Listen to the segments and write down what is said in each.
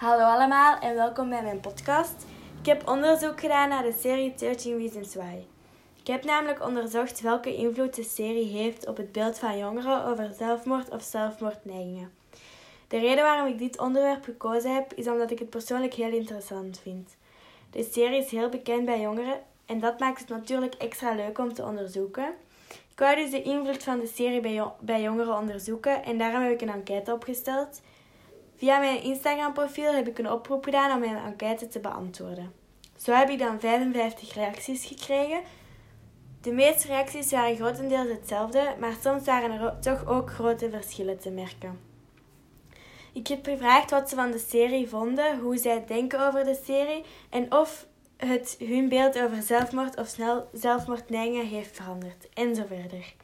Hallo allemaal en welkom bij mijn podcast. Ik heb onderzoek gedaan naar de serie 13 Reasons Why. Ik heb namelijk onderzocht welke invloed de serie heeft op het beeld van jongeren over zelfmoord of zelfmoordneigingen. De reden waarom ik dit onderwerp gekozen heb is omdat ik het persoonlijk heel interessant vind. De serie is heel bekend bij jongeren en dat maakt het natuurlijk extra leuk om te onderzoeken. Ik wou dus de invloed van de serie bij, bij jongeren onderzoeken en daarom heb ik een enquête opgesteld. Via mijn Instagram-profiel heb ik een oproep gedaan om mijn enquête te beantwoorden. Zo heb ik dan 55 reacties gekregen. De meeste reacties waren grotendeels hetzelfde, maar soms waren er toch ook grote verschillen te merken. Ik heb gevraagd wat ze van de serie vonden, hoe zij denken over de serie en of het hun beeld over zelfmoord of snel zelfmoordneigingen heeft veranderd, en zo verder.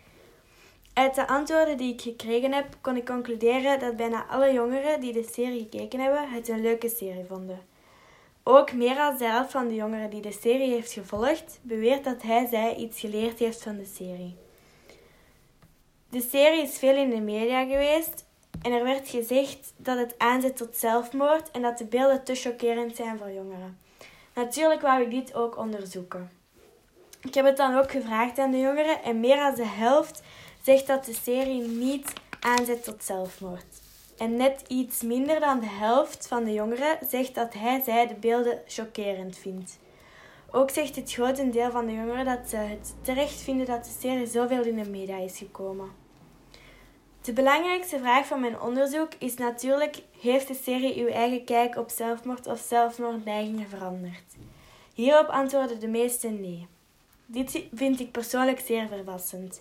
Uit de antwoorden die ik gekregen heb, kon ik concluderen dat bijna alle jongeren die de serie gekeken hebben, het een leuke serie vonden. Ook meer dan de helft van de jongeren die de serie heeft gevolgd, beweert dat hij zij iets geleerd heeft van de serie. De serie is veel in de media geweest en er werd gezegd dat het aanzet tot zelfmoord en dat de beelden te chockerend zijn voor jongeren. Natuurlijk wou ik dit ook onderzoeken. Ik heb het dan ook gevraagd aan de jongeren en meer dan de helft zegt dat de serie niet aanzet tot zelfmoord. En net iets minder dan de helft van de jongeren zegt dat hij zij de beelden chockerend vindt. Ook zegt het grotendeel van de jongeren dat ze het terecht vinden dat de serie zoveel in de media is gekomen. De belangrijkste vraag van mijn onderzoek is natuurlijk: heeft de serie uw eigen kijk op zelfmoord of zelfmoordneigingen veranderd? Hierop antwoorden de meesten nee. Dit vind ik persoonlijk zeer verrassend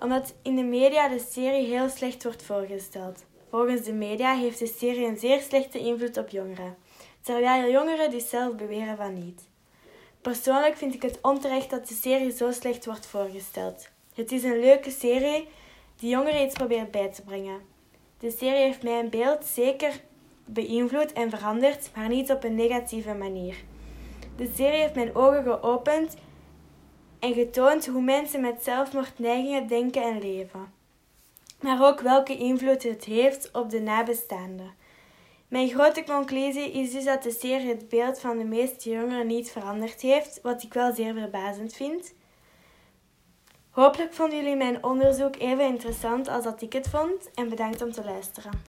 omdat in de media de serie heel slecht wordt voorgesteld. Volgens de media heeft de serie een zeer slechte invloed op jongeren, terwijl jongeren dus zelf beweren van niet. Persoonlijk vind ik het onterecht dat de serie zo slecht wordt voorgesteld. Het is een leuke serie die jongeren iets probeert bij te brengen. De serie heeft mijn beeld zeker beïnvloed en veranderd, maar niet op een negatieve manier. De serie heeft mijn ogen geopend en getoond hoe mensen met zelfmoordneigingen denken en leven. Maar ook welke invloed het heeft op de nabestaanden. Mijn grote conclusie is dus dat de serie het beeld van de meeste jongeren niet veranderd heeft, wat ik wel zeer verbazend vind. Hopelijk vonden jullie mijn onderzoek even interessant als dat ik het vond en bedankt om te luisteren.